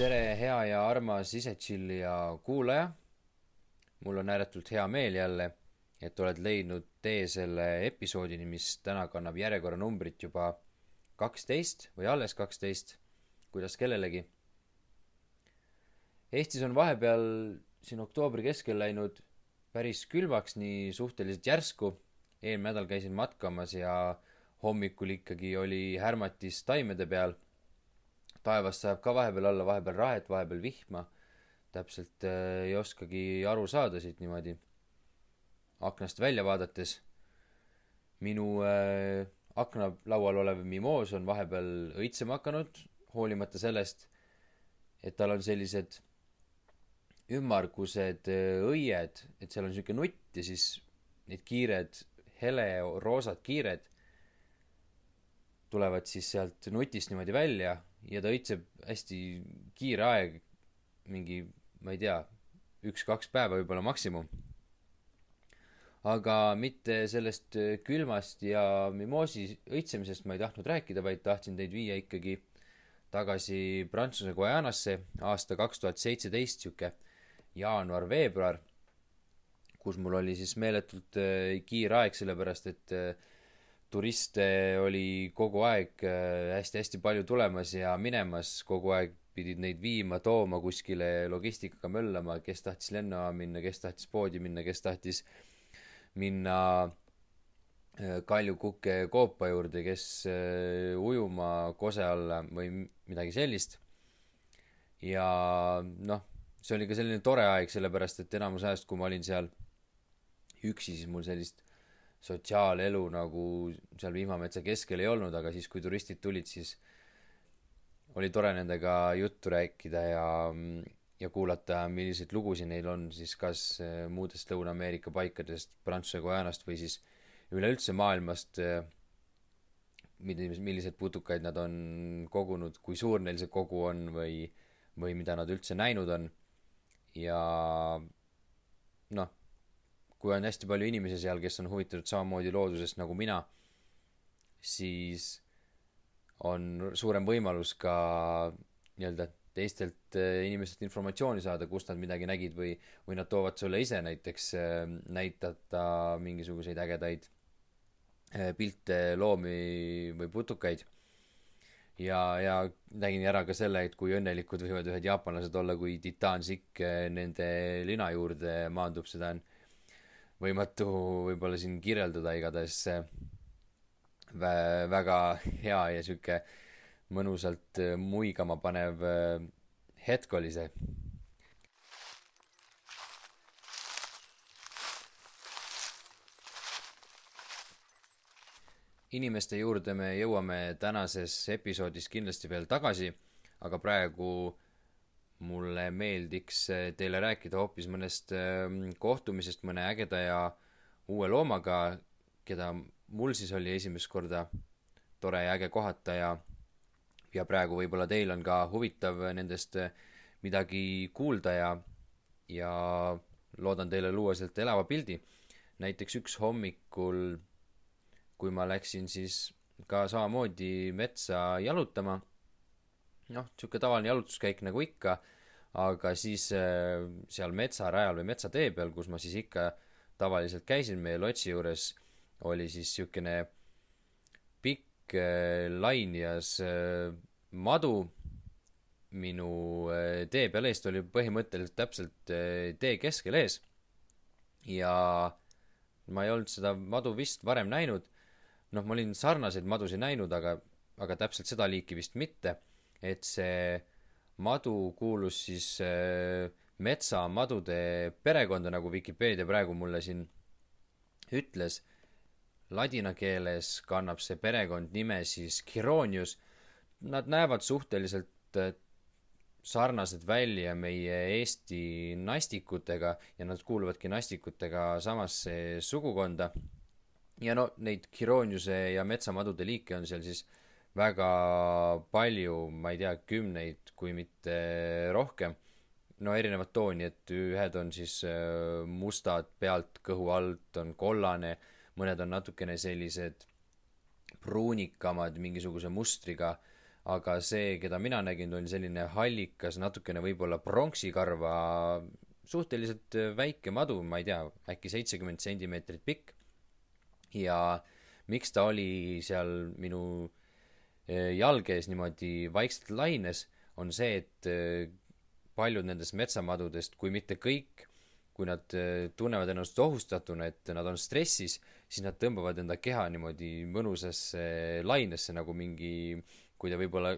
tere, hea ja armas Ise-Chillija kuulaja. mul on ääretult hea meel jälle, et oled leidnud tee selle episoodini, mis täna kannab järjekorranumbrit juba kaksteist või alles kaksteist, kuidas kellelegi. Eestis on vahepeal siin oktoobri keskel läinud päris külmaks, nii suhteliselt järsku. Eelmine nädal käisin matkamas ja hommikul ikkagi oli härmatis taimede peal taevast sajab ka vahepeal alla, vahepeal rahet, vahepeal vihma. täpselt äh, ei oskagi aru saada siit niimoodi aknast välja vaadates. minu äh, aknalaual olev mimoos on vahepeal õitsema hakanud, hoolimata sellest, et tal on sellised ümmargused äh, õied, et seal on sihuke nutt ja siis need kiired, hele roosad kiired tulevad siis sealt nutist niimoodi välja ja ta õitseb hästi kiire aeg, mingi, ma ei tea, üks-kaks päeva võib-olla maksimum. aga mitte sellest külmast ja mimoosi õitsemisest ma ei tahtnud rääkida, vaid tahtsin teid viia ikkagi tagasi Prantsuse Guajanasse aasta kaks tuhat seitseteist, sihuke jaanuar-veebruar, kus mul oli siis meeletult äh, kiire aeg, sellepärast et äh, turiste oli kogu aeg hästi-hästi äh, palju tulemas ja minemas, kogu aeg pidid neid viima, tooma kuskile logistikaga möllama, kes tahtis lennujaama minna, kes tahtis poodi minna, kes tahtis minna äh, Kalju-Kuke koopa juurde, kes ujuma kose alla või midagi sellist. ja noh, see oli ka selline tore aeg, sellepärast et enamus ajast, kui ma olin seal üksi, siis mul sellist sotsiaalelu nagu seal vihmametsa keskel ei olnud, aga siis, kui turistid tulid, siis oli tore nendega juttu rääkida ja, ja kuulata, milliseid lugusid neil on siis kas eh, muudest Lõuna-Ameerika paikadest, Prantsuse Guajanast või siis üleüldse maailmast, eh, milliseid putukaid nad on kogunud, kui suur neil see kogu on või, või mida nad üldse näinud on. ja noh kui on hästi palju inimesi seal, kes on huvitatud samamoodi loodusest nagu mina, siis on suurem võimalus ka nii-öelda teistelt äh, inimestelt informatsiooni saada, kust nad midagi nägid või, või nad toovad sulle ise näiteks äh, näidata mingisuguseid ägedaid äh, pilte, loomi või putukaid. ja, ja nägin ära ka selle, et kui õnnelikud võivad ühed jaapanlased olla, kui titaansikk nende lina juurde maandub, seda on võimatu võib-olla siin kirjeldada, igatahes vä-, väga hea ja sihuke mõnusalt äh, muigama panev äh, hetk oli see. inimeste juurde me jõuame tänases episoodis kindlasti veel tagasi, aga praegu mulle meeldiks eh, teile rääkida hoopis mõnest ehm, kohtumisest mõne ägeda ja uue loomaga, keda mul siis oli esimest korda tore ja äge kohata ja ja praegu võib-olla teil on ka huvitav nendest eh, midagi kuulda ja ja loodan teile luua sealt elava pildi. näiteks üks hommikul, kui ma läksin siis ka samamoodi metsa jalutama noh, niisugune tavaline jalutuskäik nagu ikka, aga siis äh, seal metsarajal või metsatee peal, kus ma siis ikka tavaliselt käisin meie lotsi juures, oli siis niisugune pikk äh, lainjas äh, madu minu tee peal eest oli põhimõtteliselt täpselt tee keskel ees. ja ma ei olnud seda madu vist varem näinud. noh, ma olin sarnaseid madusid näinud, aga, aga täpselt seda liiki vist mitte et see madu kuulus siis äh, metsamadude perekonda, nagu Vikipeedia praegu mulle siin ütles. Ladina keeles kannab see perekond nime siis Chironius. Nad näevad suhteliselt äh, sarnased välja meie Eesti nastikutega ja nad kuuluvadki nastikutega samasse sugukonda. ja no neid Chironiuse ja metsamadude liike on seal siis väga palju, ma ei tea, kümneid, kui mitte rohkem, no erinevat tooni, et ühed on siis äh, mustad pealt, kõhu alt on kollane, mõned on natukene sellised pruunikamad mingisuguse mustriga, aga see, keda mina nägin, oli selline hallikas, natukene võib-olla pronksikarva, suhteliselt väike madu, ma ei tea, äkki seitsekümmend sentimeetrit pikk. ja miks ta oli seal minu jalge ees niimoodi vaikselt laines, on see, et eh, paljud nendest metsamadudest, kui mitte kõik, kui nad eh, tunnevad ennast ohustatuna, et nad on stressis, siis nad tõmbavad enda keha niimoodi mõnusasse lainesse nagu mingi, kui te võib-olla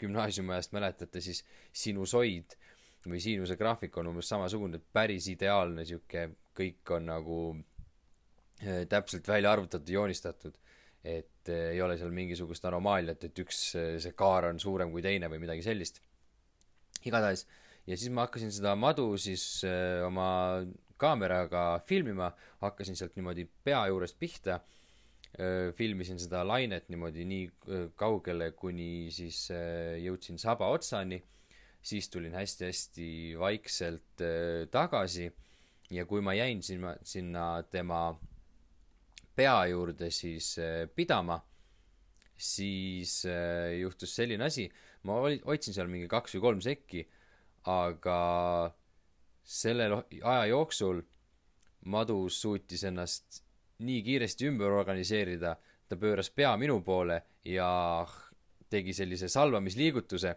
gümnaasiumiajast mäletate, siis sinusoid või siinuse graafik on umbes samasugune, päris ideaalne sihuke, kõik on nagu äh, täpselt välja arvutatud, joonistatud. Et äh, ei ole seal mingisugust anomaaliat, et üks, äh, see kaar on suurem kui teine või midagi sellist. igatahes äh, ja siis ma hakkasin seda madu siis äh, oma kaameraga filmima, hakkasin sealt niimoodi pea juurest pihta, äh, filmisin seda lainet niimoodi nii äh, kaugele, kuni siis jõudsin saba otsani, siis tulin hästi-hästi vaikselt tagasi ja kui ma jäin sinna, sinna tema pea juurde siis pidama, siis juhtus selline asi, ma hoidsin seal mingi kaks või kolm sekki aga selle aja jooksul Madus suutis ennast nii kiiresti ümber organiseerida, ta pööras pea minu poole ja tegi sellise salvamisliigutuse.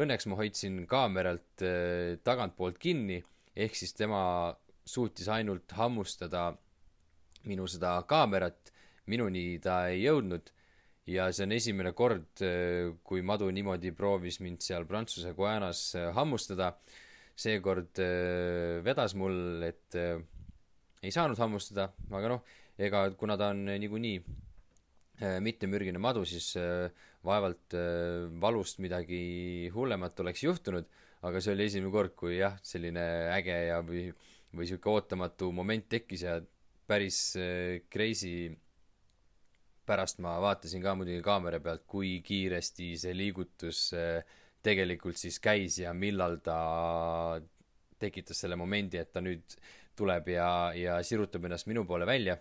Õnneks ma hoidsin kaameralt äh, tagantpoolt kinni, ehk siis tema suutis ainult hammustada minu seda kaamerat, minuni ta ei jõudnud ja see on esimene kord, äh, kui madu niimoodi proovis mind seal Prantsuse Guajanas äh, hammustada. seekord äh, vedas mul, et ei saanud hammustada, aga noh, ega kuna ta on niikuinii mittemürgine madu, siis vaevalt valust midagi hullemat oleks juhtunud, aga see oli esimene kord, kui jah, selline äge ja või, või sihuke ootamatu moment tekkis ja päris crazy pärast ma vaatasin ka muidugi kaamera pealt, kui kiiresti see liigutus äh, tegelikult siis käis ja millal ta tekitas selle momendi, et ta nüüd tuleb ja, ja sirutab ennast minu poole välja.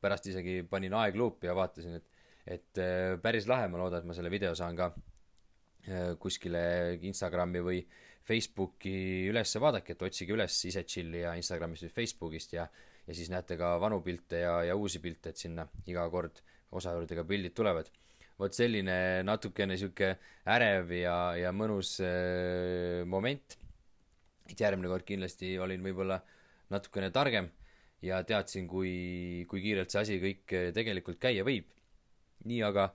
pärast isegi panin aegluupi ja vaatasin, et, et äh, päris lahe, ma loodan, et ma selle video saan ka äh, kuskile Instagrami või Facebooki üles vaadake, et otsige üles ise chill'i ja Instagramist või Facebookist ja ja siis näete ka vanu pilte ja, ja uusi pilte, et sinna iga kord äh, osavõrdadega pildid tulevad. vot selline natukene sihuke ärev ja, ja mõnus äh, moment. et järgmine kord kindlasti olin võib-olla natukene targem ja teadsin, kui, kui kiirelt see asi kõik tegelikult käia võib. nii, aga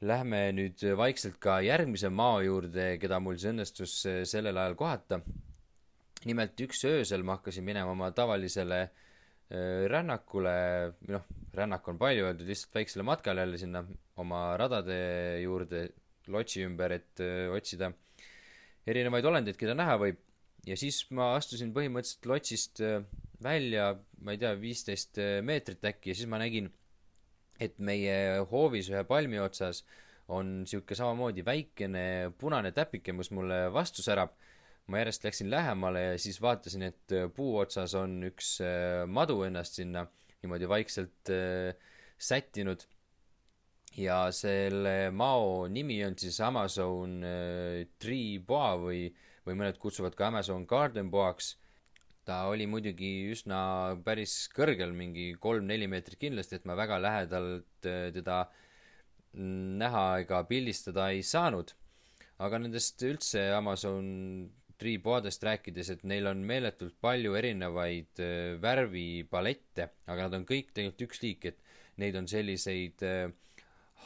lähme nüüd vaikselt ka järgmise mao juurde, keda mul siis õnnestus äh, sellel ajal kohata. nimelt üks öösel ma hakkasin minema oma tavalisele Äh, rännakule, või noh, rännak on palju öeldud, lihtsalt väiksele matkale jälle sinna oma radade juurde lotsi ümber, et öö, äh, otsida erinevaid olendeid, keda näha võib. ja siis ma astusin põhimõtteliselt lotsist äh, välja, ma ei tea, viisteist meetrit äkki ja siis ma nägin, et meie hoovis ühe palmi otsas on sihuke samamoodi väikene punane täpike, mis mulle vastu särab ma järjest läksin lähemale ja siis vaatasin, et äh, puu otsas on üks äh, madu ennast sinna niimoodi vaikselt äh, sättinud. ja selle mao nimi on siis Amazon Tree Boa või, või mõned kutsuvad ka Amazon Garden Boaks. ta oli muidugi üsna päris kõrgel, mingi kolm-neli meetrit kindlasti, et ma väga lähedalt teda näha ega pildistada ei saanud. aga nendest üldse Amazon triipoadest rääkides, et neil on meeletult palju erinevaid äh, värvipalette, aga nad on kõik tegelikult üks liik, et neid on selliseid äh,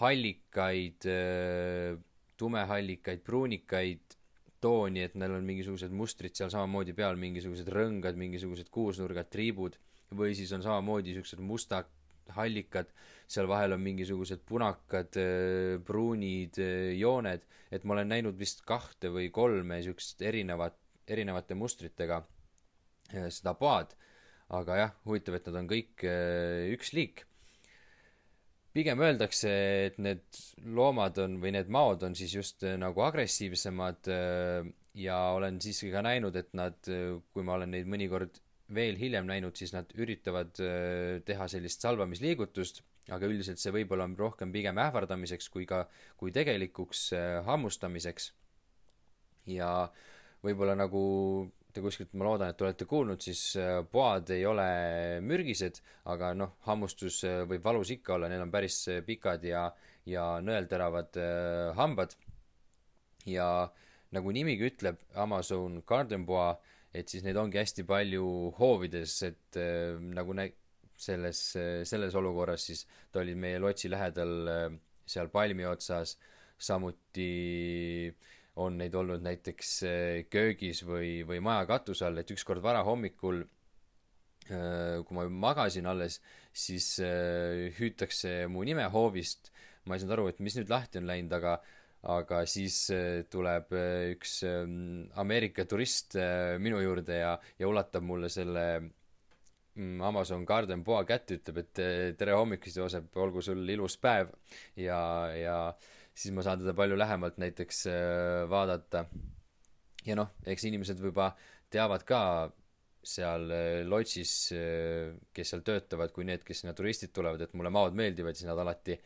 hallikaid äh,, tumehallikaid, pruunikaid tooni, et neil on mingisugused mustrid seal samamoodi peal, mingisugused rõngad, mingisugused kuusnurgad, triibud, või siis on samamoodi niisugused mustad hallikad, seal vahel on mingisugused punakad, äh, pruunid äh, jooned, et ma olen näinud vist kahte või kolme niisugust erinevat, erinevate mustritega äh, seda paad, aga jah, huvitav, et nad on kõik üks liik. pigem öeldakse, et need loomad on või need maod on siis just nagu agressiivsemad ja olen siiski ka näinud, et nad, kui ma olen neid mõnikord veel hiljem näinud, siis nad üritavad äh, teha sellist salvamisliigutust, aga üldiselt see võib-olla on rohkem pigem ähvardamiseks kui ka, kui tegelikuks äh, hammustamiseks. ja võib-olla nagu te kuskilt, ma loodan, et olete kuulnud, siis äh, poad ei ole mürgised, aga noh, hammustus äh, võib valus ikka olla, neil on päris äh, pikad ja, ja nõelteravad hambad. ja nagu nimigi ütleb, Amazon Garden Bois, et siis neid ongi hästi palju hoovides, et nagu nä-, selles, selles olukorras siis ta oli meie lotsi lähedal seal palmi otsas, samuti äh, on neid olnud näiteks äh, köögis või, või maja katuse all, et ükskord varahommikul äh, kui ma magasin alles, siis äh, hüütakse mu nime hoovist, ma ei saanud aru, et mis nüüd lahti on läinud, aga aga siis tuleb üks ähm, Ameerika turist minu juurde ja, ja ulatab mulle selle mm, Amazon Garden Boa kätte, ütleb, et tere hommikust, Joosep, olgu sul ilus päev ja, ja siis ma saan teda palju lähemalt näiteks vaadata. ja noh, eks inimesed juba teavad ka seal äh, kes seal töötavad, kui need, kes sinna turistid tulevad, et mulle maod meeldivad, siis nad alati,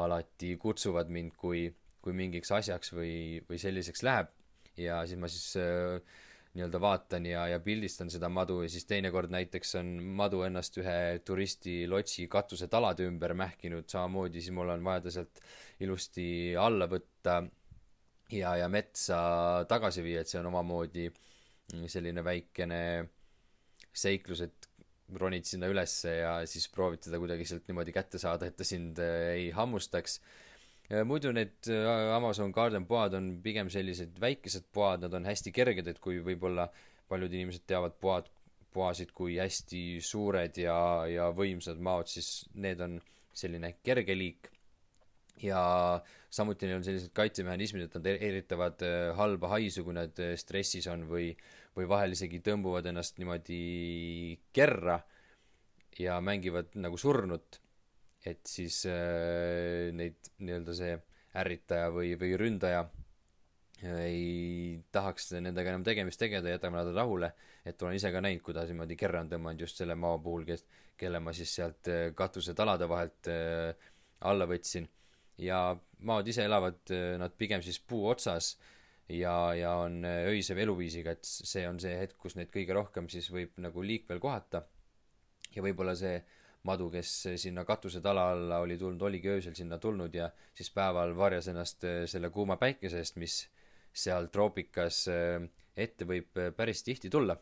alati kutsuvad mind, kui, kui mingiks asjaks või, või selliseks läheb. ja siis ma siis äh, nii-öelda vaatan ja, ja pildistan seda madu ja siis teinekord näiteks on madu ennast ühe turisti lotsi katuse talade ümber mähkinud samamoodi, siis mul on vaja ta sealt ilusti alla võtta ja, ja metsa tagasi viia, et see on omamoodi selline väikene seiklus, et ronid sinna ülesse ja siis proovid teda kuidagi sealt niimoodi kätte saada, et ta sind ei hammustaks muidu need äh, Amazon Garden poad on pigem sellised väikesed poad, nad on hästi kerged, et kui võib-olla paljud inimesed teavad poad, poasid kui hästi suured ja, ja võimsad maod, siis need on selline kerge liik. ja samuti neil on sellised kaitsemehhanismid, et nad e-, eritavad äh, halba haisu, kui nad äh, stressis on või, või vahel isegi tõmbuvad ennast niimoodi kerra ja mängivad nagu surnut et siis äh, neid nii-öelda see ärritaja või, või ründaja äh, ei tahaks nendega enam tegemist tegeleda, jätame nad rahule, et olen ise ka näinud, kuidas niimoodi kerra on tõmmanud just selle mao puhul, kes, kelle ma siis sealt äh, katusetalade vahelt äh, alla võtsin. ja maod ise elavad äh, nad pigem siis puu otsas ja, ja on äh, öise eluviisiga, et see on see hetk, kus neid kõige rohkem siis võib nagu liikvel kohata. ja võib-olla see madu, kes sinna katusetala alla oli tulnud, oligi öösel sinna tulnud ja siis päeval varjas ennast äh, selle kuuma päikese eest, mis seal troopikas äh, ette võib äh, päris tihti tulla.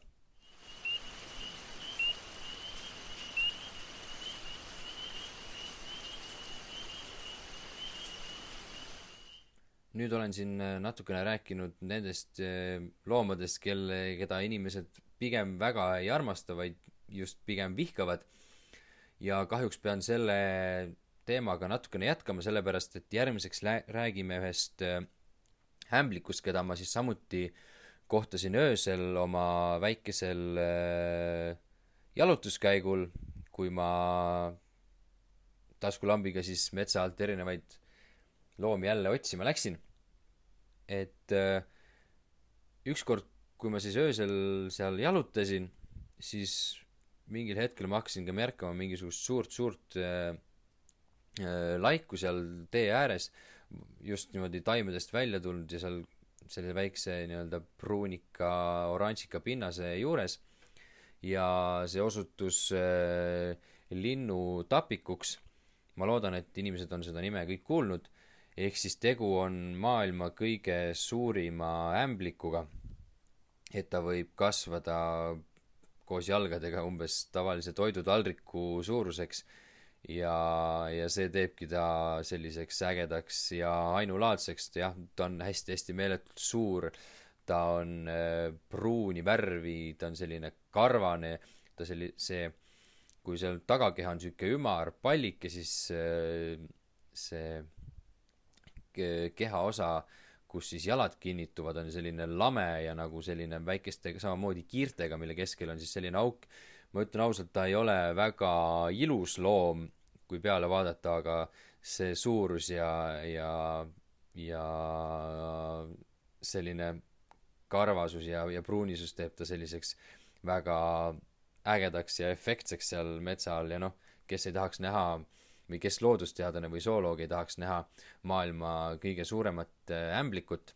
nüüd olen siin natukene rääkinud nendest loomadest, kelle, keda inimesed pigem väga ei armasta, vaid just pigem vihkavad ja kahjuks pean selle teemaga natukene jätkama, sellepärast et järgmiseks lä-, räägime ühest äh, ämblikust, keda ma siis samuti kohtasin öösel oma väikesel äh, jalutuskäigul, kui ma taskulambiga siis metsa alt erinevaid loomi jälle otsima läksin. et äh, ükskord, kui ma siis öösel seal jalutasin, siis mingil hetkel ma hakkasin ka märkama mingisugust suurt-suurt äh, äh, laiku seal tee ääres, just niimoodi taimedest välja tulnud ja seal selle väikse nii-öelda pruunika, oranžika pinnase juures ja see osutus äh, linnutapikuks. ma loodan, et inimesed on seda nime kõik kuulnud, ehk siis tegu on maailma kõige suurima ämblikuga. et ta võib kasvada koos jalgadega umbes tavalise toidutaldriku suuruseks. Ja, ja see teebki ta selliseks ägedaks ja ainulaadseks, jah, ta on hästi-hästi meeletult suur, ta on äh, pruuni värvi, ta on selline karvane, ta selli-, see, kui seal tagakeha on niisugune ümar pallike, siis äh, see kehaosa äh, kus siis jalad kinnituvad, on selline lame ja nagu selline väikeste, samamoodi kiirtega, mille keskel on siis selline auk. ma ütlen ausalt, ta ei ole väga ilus loom, kui peale vaadata, aga see suurus ja, ja, ja selline karvasus ja, ja pruunisus teeb ta selliseks väga ägedaks ja efektseks seal metsa all ja noh, kes ei tahaks näha või kes loodusteadlane või zooloog ei tahaks näha maailma kõige suuremat äh, ämblikut.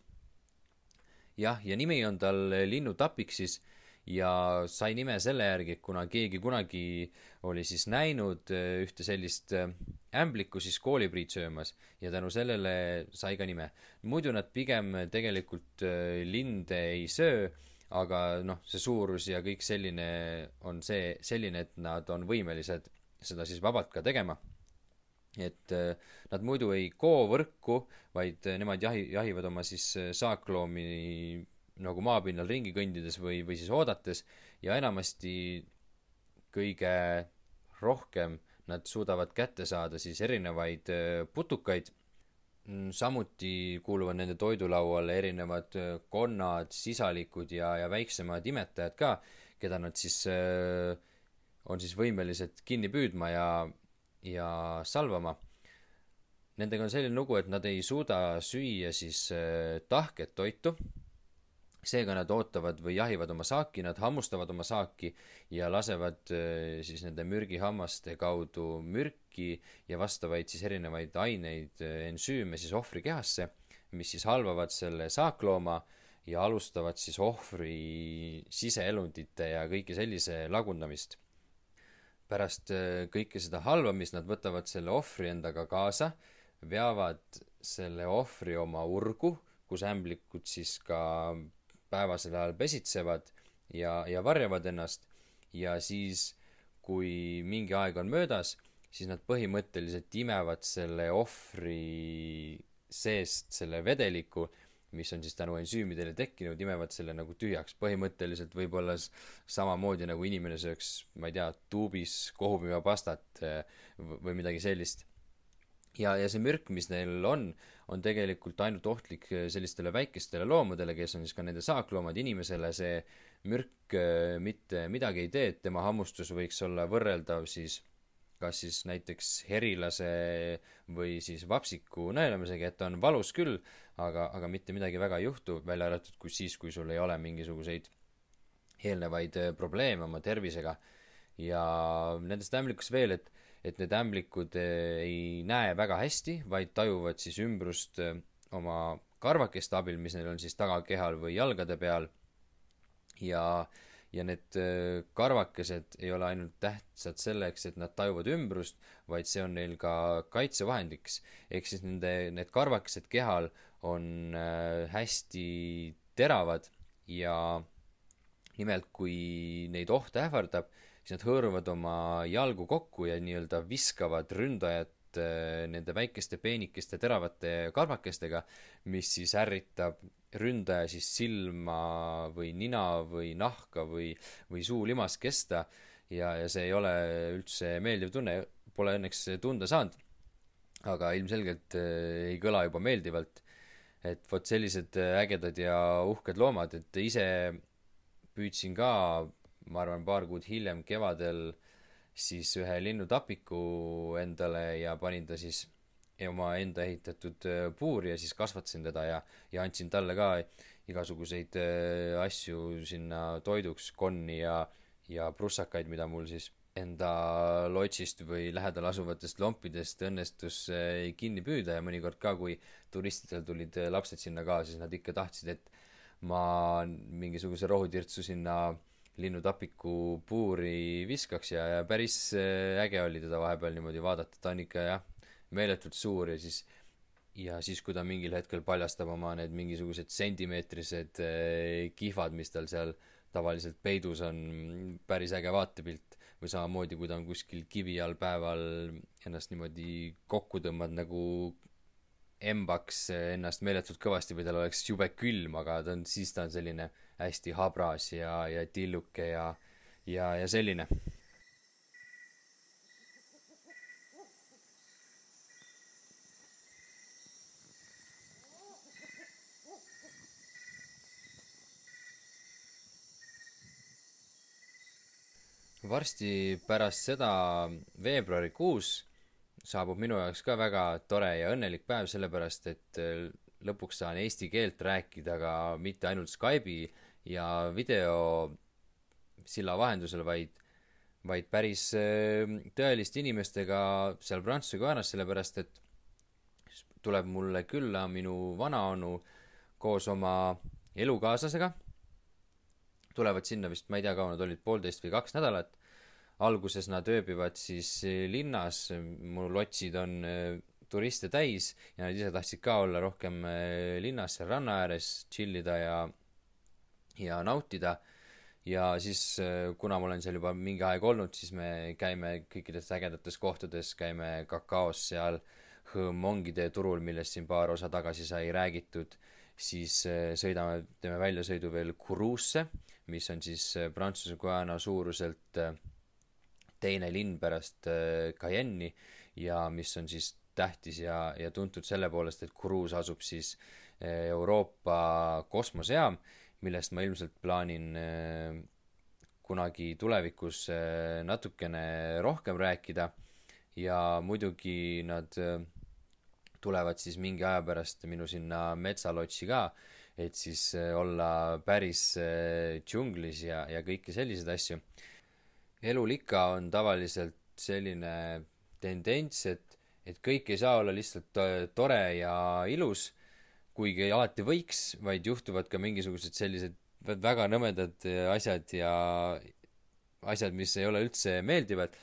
jah, ja nimi on tal linnutapik siis ja sai nime selle järgi, et kuna keegi kunagi oli siis näinud äh, ühte sellist äh, ämblikku siis koolipriit söömas ja tänu sellele sai ka nime. muidu nad pigem tegelikult linde ei söö aga noh, see suurus ja kõik selline on see, selline, et nad on võimelised seda siis vabalt ka tegema. Et äh, nad muidu ei koo võrku, vaid äh, nemad jahi, jahivad oma siis äh, saakloomi nagu maapinnal ringi kõndides või, või siis oodates ja enamasti kõige rohkem nad suudavad kätte saada siis erinevaid putukaid. Mm, samuti kuuluvad nende toidulauale erinevad konnad, sisalikud ja, ja väiksemad imetajad ka, keda nad siis on siis võimelised kinni püüdma ja, ja salvama. Nendega on selline lugu, et nad ei suuda süüa siis äh, tahket toitu seega nad ootavad või jahivad oma saaki, nad hammustavad oma saaki ja lasevad äh, siis nende mürgihammaste kaudu mürki ja vastavaid siis erinevaid aineid, äh, ensüüme siis ohvri kehasse, mis siis halvavad selle saaklooma ja alustavad siis ohvri siseelundite ja kõike sellise lagundamist. Pärast äh, kõike seda halvamist nad võtavad selle ohvri endaga kaasa, veavad selle ohvri oma urgu, kus ämblikud siis ka päevasel ajal pesitsevad ja, ja varjavad ennast. Ja siis, kui mingi aeg on möödas, siis nad põhimõtteliselt imevad selle ohvri seest selle vedeliku, mis on siis tänu ensüümidele tekkinud, imevad selle nagu tühjaks. põhimõtteliselt võib-olla samamoodi nagu inimene sööks, ma ei tea, tuubis kohupiimapastat eh, või midagi sellist ja, ja see mürk, mis neil on, on tegelikult ainult ohtlik äh, sellistele väikestele loomadele, kes on siis ka nende saakloomad, inimesele see mürk äh, mitte midagi ei tee, et tema hammustus võiks olla võrreldav siis kas siis näiteks herilase või siis vapsiku nõelamisega, et on valus küll, aga, aga mitte midagi väga ei juhtu, välja arvatud kui siis, kui sul ei ole mingisuguseid eelnevaid äh, probleeme oma tervisega. ja nendest ämblikust veel, et et need ämblikud eh, ei näe väga hästi, vaid tajuvad siis ümbrust eh, oma karvakeste abil, mis neil on siis tagakehal või jalgade peal. ja, ja need eh, karvakesed ei ole ainult tähtsad selleks, et nad tajuvad ümbrust, vaid see on neil ka kaitsevahendiks. ehk siis nende, need karvakesed kehal on hästi teravad ja nimelt, kui neid oht ähvardab, siis nad hõõruvad oma jalgu kokku ja nii-öelda viskavad ründajat äh, nende väikeste peenikeste teravate karvakestega, mis siis ärritab ründaja siis silma või nina või nahka või, või suulimast kesta ja, ja see ei ole üldse meeldiv tunne, pole õnneks tunda saanud. aga ilmselgelt äh, ei kõla juba meeldivalt. et vot sellised ägedad ja uhked loomad, et ise püüdsin ka ma arvan, paar kuud hiljem kevadel siis ühe linnutapiku endale ja panin ta siis oma enda ehitatud äh, puuri ja siis kasvatasin teda ja, ja andsin talle ka igasuguseid äh, asju sinna toiduks, konni ja, ja prussakaid, mida mul siis enda lotsist või lähedal asuvatest lompidest õnnestus äh, kinni püüda. Ja mõnikord ka, kui turistidel tulid lapsed sinna ka, siis nad ikka tahtsid, et ma mingisuguse rohutirtsu sinna linnutapiku puuri viskaks ja, ja päris äh, äge oli teda vahepeal niimoodi vaadata, ta on ikka jah, meeletult suur ja siis ja siis, kui ta mingil hetkel paljastab oma need mingisugused sentimeetrised äh, kihvad, mis tal seal tavaliselt peidus on, päris äge vaatepilt. või samamoodi, kui ta on kuskil kivi all päeval ennast niimoodi kokku tõmbanud nagu embaks ennast meeletult kõvasti või tal oleks jube külm, aga ta on, siis ta on selline hästi habras ja, ja tilluke ja, ja, ja selline. varsti pärast seda veebruarikuus saabub minu jaoks ka väga tore ja õnnelik päev, sellepärast et lõpuks saan eesti keelt rääkida ka mitte ainult Skype'i ja videosilla vahendusel, vaid vaid päris tõeliste inimestega seal Prantsuse Guajanas, sellepärast et tuleb mulle külla minu vanaonu koos oma elukaaslasega, tulevad sinna vist, ma ei tea, kaua nad olid, poolteist või kaks nädalat, alguses nad ööbivad siis linnas, mu lotsid on turiste täis ja nad ise tahtsid ka olla rohkem linnas seal ranna ääres, chill ida ja ja nautida. Ja siis, äh, kuna ma olen seal juba mingi aeg olnud, siis me käime kõikides ägedates kohtades, käime kakaos seal Hõõmongide turul, millest siin paar osa tagasi sai räägitud, siis äh, sõidame, teeme väljasõidu veel Kuruusse, mis on siis äh, Prantsuse Guyana suuruselt teine linn pärast Cayenne'i ja mis on siis tähtis ja, ja tuntud selle poolest, et Kuruus asub siis Euroopa kosmosejaam millest ma ilmselt plaanin äh, kunagi tulevikus äh, natukene rohkem rääkida ja muidugi nad äh, tulevad siis mingi aja pärast minu sinna metsalotsi ka, et siis olla päris džunglis ja, ja kõiki selliseid asju. elul ikka on tavaliselt selline tendents, et, et kõik ei saa olla lihtsalt tore ja ilus kuigi alati võiks, vaid juhtuvad ka mingisugused sellised väga nõmedad äh, asjad ja asjad, mis ei ole üldse meeldivad.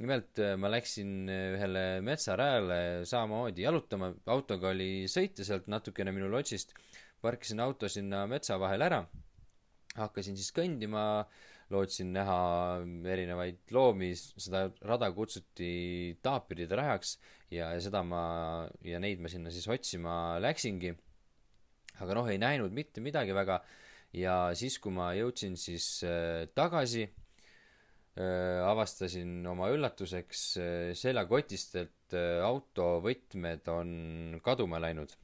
nimelt äh, ma läksin äh, ühele metsarajale samamoodi jalutama, autoga oli sõita sealt natukene minu lodžist, parkisin auto sinna metsa vahele ära, hakkasin siis kõndima, lootsin näha erinevaid loomi, seda rada kutsuti taapiride rajaks ja, ja seda ma, ja neid ma sinna siis otsima läksingi aga noh, ei näinud mitte midagi väga. Ja siis, kui ma jõudsin siis äh, tagasi äh,, avastasin oma üllatuseks äh, seljakotist, et autovõtmed on kaduma läinud.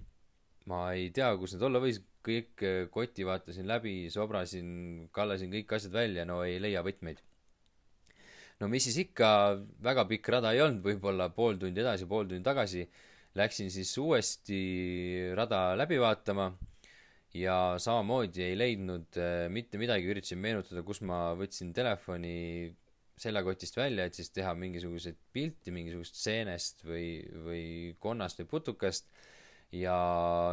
ma ei tea, kus need olla võis, kõik koti vaatasin läbi, sobrasin, kallasin kõik asjad välja, no ei leia võtmeid. no mis siis ikka, väga pikk rada ei olnud, võib-olla pool tundi edasi, pool tundi tagasi Läksin siis uuesti rada läbi vaatama ja samamoodi ei leidnud äh, mitte midagi, üritasin meenutada, kus ma võtsin telefoni seljakotist välja, et siis teha mingisuguseid pilti mingisugust seenest või, või konnast või putukast ja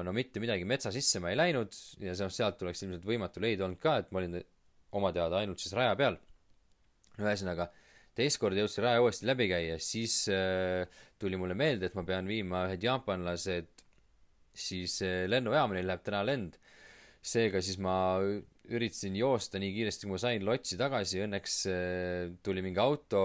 no mitte midagi metsa sisse ma ei läinud ja sealt oleks ilmselt võimatu leida olnud ka, et ma olin oma teada ainult siis raja peal. ühesõnaga teist korda jõudsin raja uuesti läbi käia, siis äh, tuli mulle meelde, et ma pean viima ühed jaapanlased siis äh, lennujaama, neil läheb täna lend. Seega siis ma üritasin joosta nii kiiresti, kui ma sain lotsi tagasi, õnneks äh, tuli mingi auto,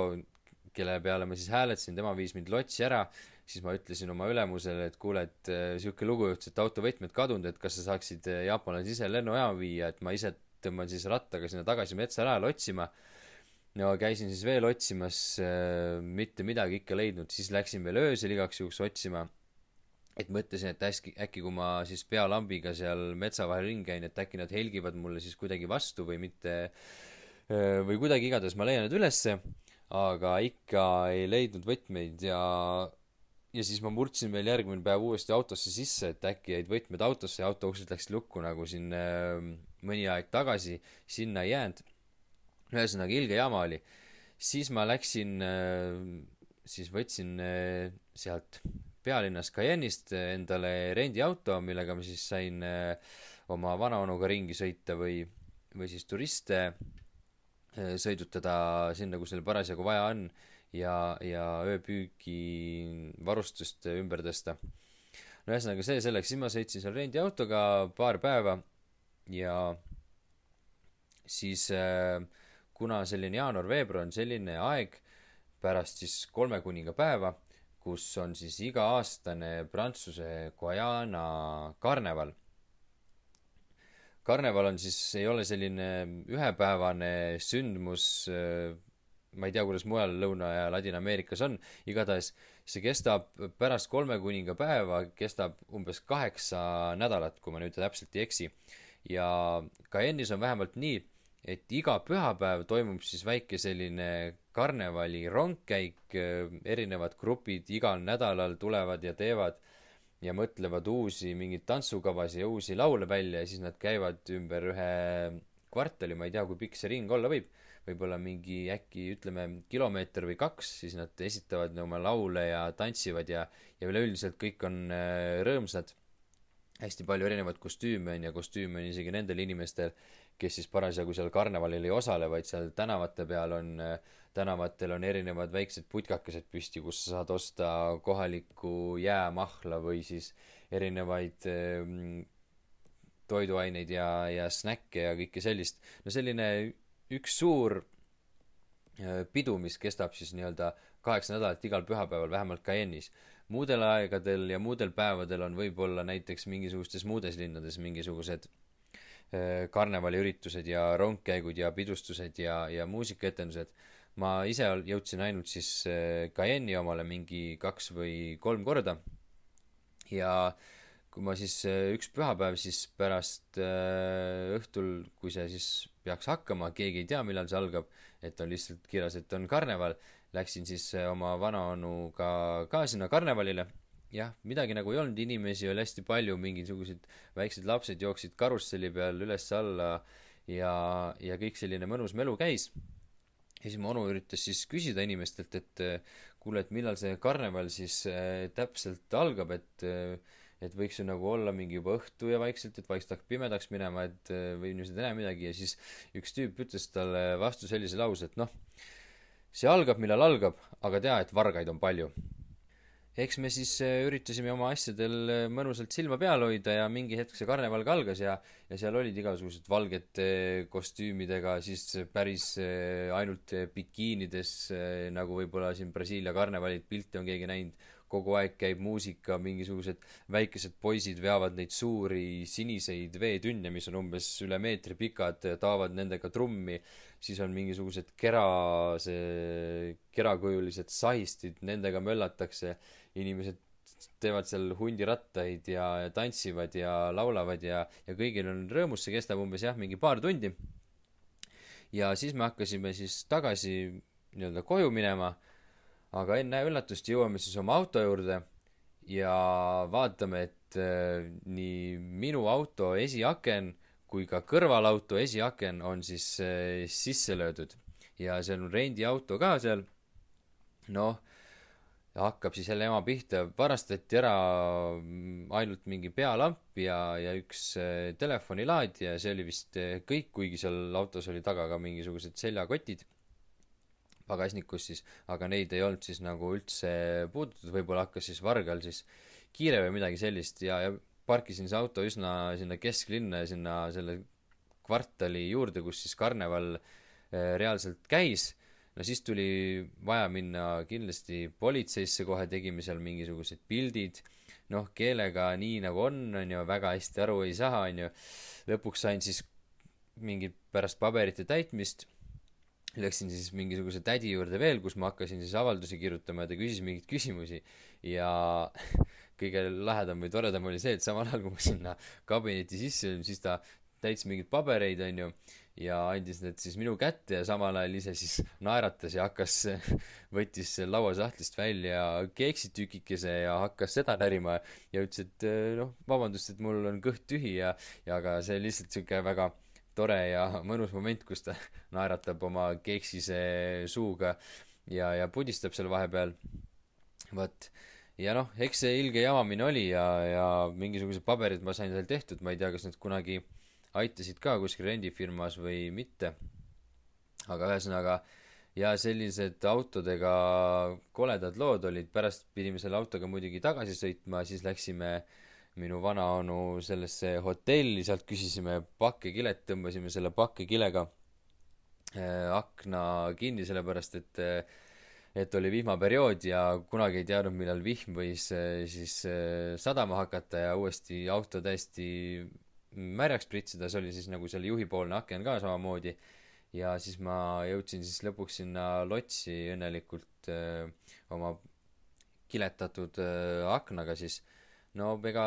kelle peale ma siis hääletasin, tema viis mind lotsi ära, siis ma ütlesin oma ülemusele, et kuule, et niisugune äh, lugu juhtus, et autovõtmed kadunud, et kas sa saaksid äh, jaapanlase ise lennujaama viia, et ma ise tõmban siis rattaga sinna tagasi metsarajale otsima no käisin siis veel otsimas mitte midagi ikka leidnud, siis läksin veel öösel igaks juhuks otsima. Et mõtlesin, et äkki, äkki kui ma siis pealambiga seal metsa vahel ringi käin, et äkki nad helgivad mulle siis kuidagi vastu või mitte või kuidagi igatahes ma leian need ülesse, aga ikka ei leidnud võtmeid ja ja siis ma murdsin veel järgmine päev uuesti autosse sisse, et äkki jäid võtmed autosse ja auto uksed läksid lukku, nagu siin äh, mõni aeg tagasi, sinna ei jäänud ühesõnaga ilge jama oli. siis ma läksin, äh, siis võtsin äh, sealt pealinnas Cayenne'ist endale rendiauto, millega ma siis sain äh, oma vanaonuga ringi sõita või, või siis turiste sõidutada sinna, kus neil parasjagu vaja on ja, ja ööpüügi varustust ümber tõsta. no ühesõnaga see selleks, siis ma sõitsin seal rendiautoga paar päeva ja siis kuna selline jaanuar-veebruar on selline aeg pärast siis kolme kuningapäeva, kus on siis iga-aastane Prantsuse Guyana karneval. karneval on siis, ei ole selline ühepäevane sündmus, ma ei tea, kuidas mujal Lõuna- ja Ladina-Ameerikas on, igatahes see kestab pärast kolme kuningapäeva, kestab umbes kaheksa nädalat, kui ma nüüd täpselt ei eksi. ja Cayenne'is on vähemalt nii, et iga pühapäev toimub siis väike selline karnevali rongkäik, erinevad grupid igal nädalal tulevad ja teevad ja mõtlevad uusi mingeid tantsukavasid ja uusi laule välja ja siis nad käivad ümber ühe kvartali, ma ei tea, kui pikk see ring olla võib, võib-olla mingi äkki ütleme kilomeeter või kaks, siis nad esitavad oma laule ja tantsivad ja, ja üleüldiselt kõik on äh, rõõmsad. hästi palju erinevaid kostüüme on ja kostüüme on isegi nendel inimestel, kes siis parasjagu seal karnevalil ei osale, vaid seal tänavate peal on, äh, tänavatel on erinevad väiksed putkakesed püsti, kus sa saad osta kohalikku jäämahla või siis erinevaid äh, toiduaineid ja, ja snäkke ja kõike sellist. no selline üks suur äh, pidu, mis kestab siis nii-öelda kaheksa nädalat igal pühapäeval, vähemalt Cayenne'is. muudel aegadel ja muudel päevadel on võib-olla näiteks mingisugustes muudes linnades mingisugused äh, karnevaliüritused ja rongkäigud ja pidustused ja, ja muusikaetendused. Ma ise jõudsin ainult siis äh, Cayenne'i omale mingi kaks või kolm korda ja kui ma siis äh, üks pühapäev siis pärast äh, õhtul, kui see siis peaks hakkama, keegi ei tea, millal see algab, et on lihtsalt kirjas, et on karneval, läksin siis oma vanaonuga ka sinna karnevalile. jah, midagi nagu ei olnud, inimesi oli hästi palju, mingisugused väiksed lapsed jooksid karusselli peal üles-alla ja, ja kõik selline mõnus melu käis. Ja siis mu onu üritas siis küsida inimestelt, et kuule, et millal see karneval siis äh, täpselt algab, et äh, et võiks ju nagu olla mingi juba õhtu ja vaikselt, et vaikselt hakkab pimedaks minema, et või inimesed ei näe midagi ja siis üks tüüp ütles talle vastu sellise lause, et noh, see algab, millal algab, aga tea, et vargaid on palju. Eks me siis äh, üritasime oma asjadel äh, mõnusalt silma peal hoida ja mingi hetk see karneval ka algas ja, ja seal olid igasugused valgete kostüümidega, siis päris ainult bikiinides, nagu võib-olla siin Brasiilia karnevalid, pilte on keegi näinud. Kogu aeg käib muusika, mingisugused väikesed poisid veavad neid suuri siniseid veetünne, mis on umbes üle meetri pikad, taovad nendega trummi, siis on mingisugused kera, see kerakujulised sahistid, nendega möllatakse, inimesed teevad seal hundirattaid ja, ja tantsivad ja laulavad ja, ja kõigil on rõõmus, see kestab umbes jah, mingi paar tundi. ja siis me hakkasime siis tagasi nii-öelda koju minema aga enne üllatust jõuame siis oma auto juurde ja vaatame, et äh, nii minu auto esiaken kui ka kõrvalauto esiaken on siis äh, sisse löödud ja see on rendiauto ka seal. noh, hakkab siis jälle ema pihta, varastati ära mm, ainult mingi pealamp ja, ja üks äh, telefonilaadija ja see oli vist äh, kõik, kuigi seal autos oli taga ka mingisugused seljakotid pagasnikus siis, aga neid ei olnud siis nagu üldse puudutatud, võib-olla hakkas siis vargal siis kiire või midagi sellist ja, ja parkisin see auto üsna sinna kesklinna ja sinna selle kvartali juurde, kus siis karneval äh, reaalselt käis, no siis tuli vaja minna kindlasti politseisse kohe, tegime seal mingisugused pildid, noh, keelega nii nagu on, on ju, väga hästi aru ei saa, on ju, lõpuks sain siis mingi pärast paberite täitmist läksin siis mingisuguse tädi juurde veel, kus ma hakkasin siis avaldusi kirjutama ja ta küsis mingeid küsimusi. Ja kõige lahedam või toredam oli see, et samal ajal, kui ma sinna kabinetti sisse olin, siis ta täitis mingeid pabereid, onju, ja andis need siis minu kätte ja samal ajal ise siis naeratas ja hakkas, võttis lauasahtlist välja keksitükikese ja hakkas seda närima ja ütles, et noh, vabandust, et mul on kõht tühi ja, ja aga see lihtsalt siuke väga tore ja mõnus moment, kus ta naeratab oma keksise suuga ja, ja pudistab seal vahepeal. vot. ja noh, eks see ilge jamamine oli ja, ja mingisugused paberid ma sain seal tehtud, ma ei tea, kas need kunagi aitasid ka kuskil rendifirmas või mitte. aga ühesõnaga, ja sellised autodega koledad lood olid, pärast pidime selle autoga muidugi tagasi sõitma, siis läksime minu vanaonu sellesse hotelli, sealt küsisime pakkekilet, tõmbasime selle pakkekilega äh, akna kinni, sellepärast et äh, et oli vihmaperiood ja kunagi ei teadnud, millal vihm võis äh, siis äh, sadama hakata ja uuesti auto täiesti märjaks pritsida, see oli siis nagu selle juhipoolne aken ka samamoodi. ja siis ma jõudsin siis lõpuks sinna lotsi õnnelikult öö, äh, oma kiletatud öö, aknaga siis no ega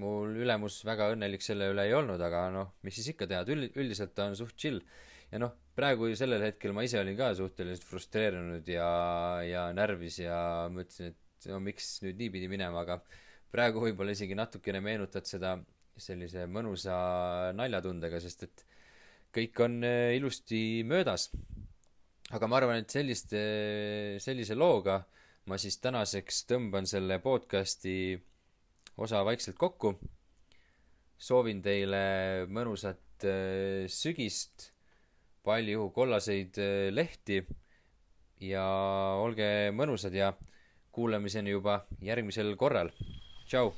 mul ülemus väga õnnelik selle üle ei olnud, aga noh, mis siis ikka teha, üld-, üldiselt ta on suht chill. ja noh, praegu sellel hetkel ma ise olin ka suhteliselt frustreerunud ja, ja närvis ja mõtlesin, et no miks nüüd niipidi minema, aga praegu võib-olla isegi natukene meenutad seda sellise mõnusa naljatundega, sest et kõik on eh, ilusti möödas aga ma arvan, et selliste, sellise looga ma siis tänaseks tõmban selle podcasti osa vaikselt kokku. soovin teile mõnusat äh, sügist, palju kollaseid äh, lehti ja olge mõnusad ja kuulamiseni juba järgmisel korral. tšau!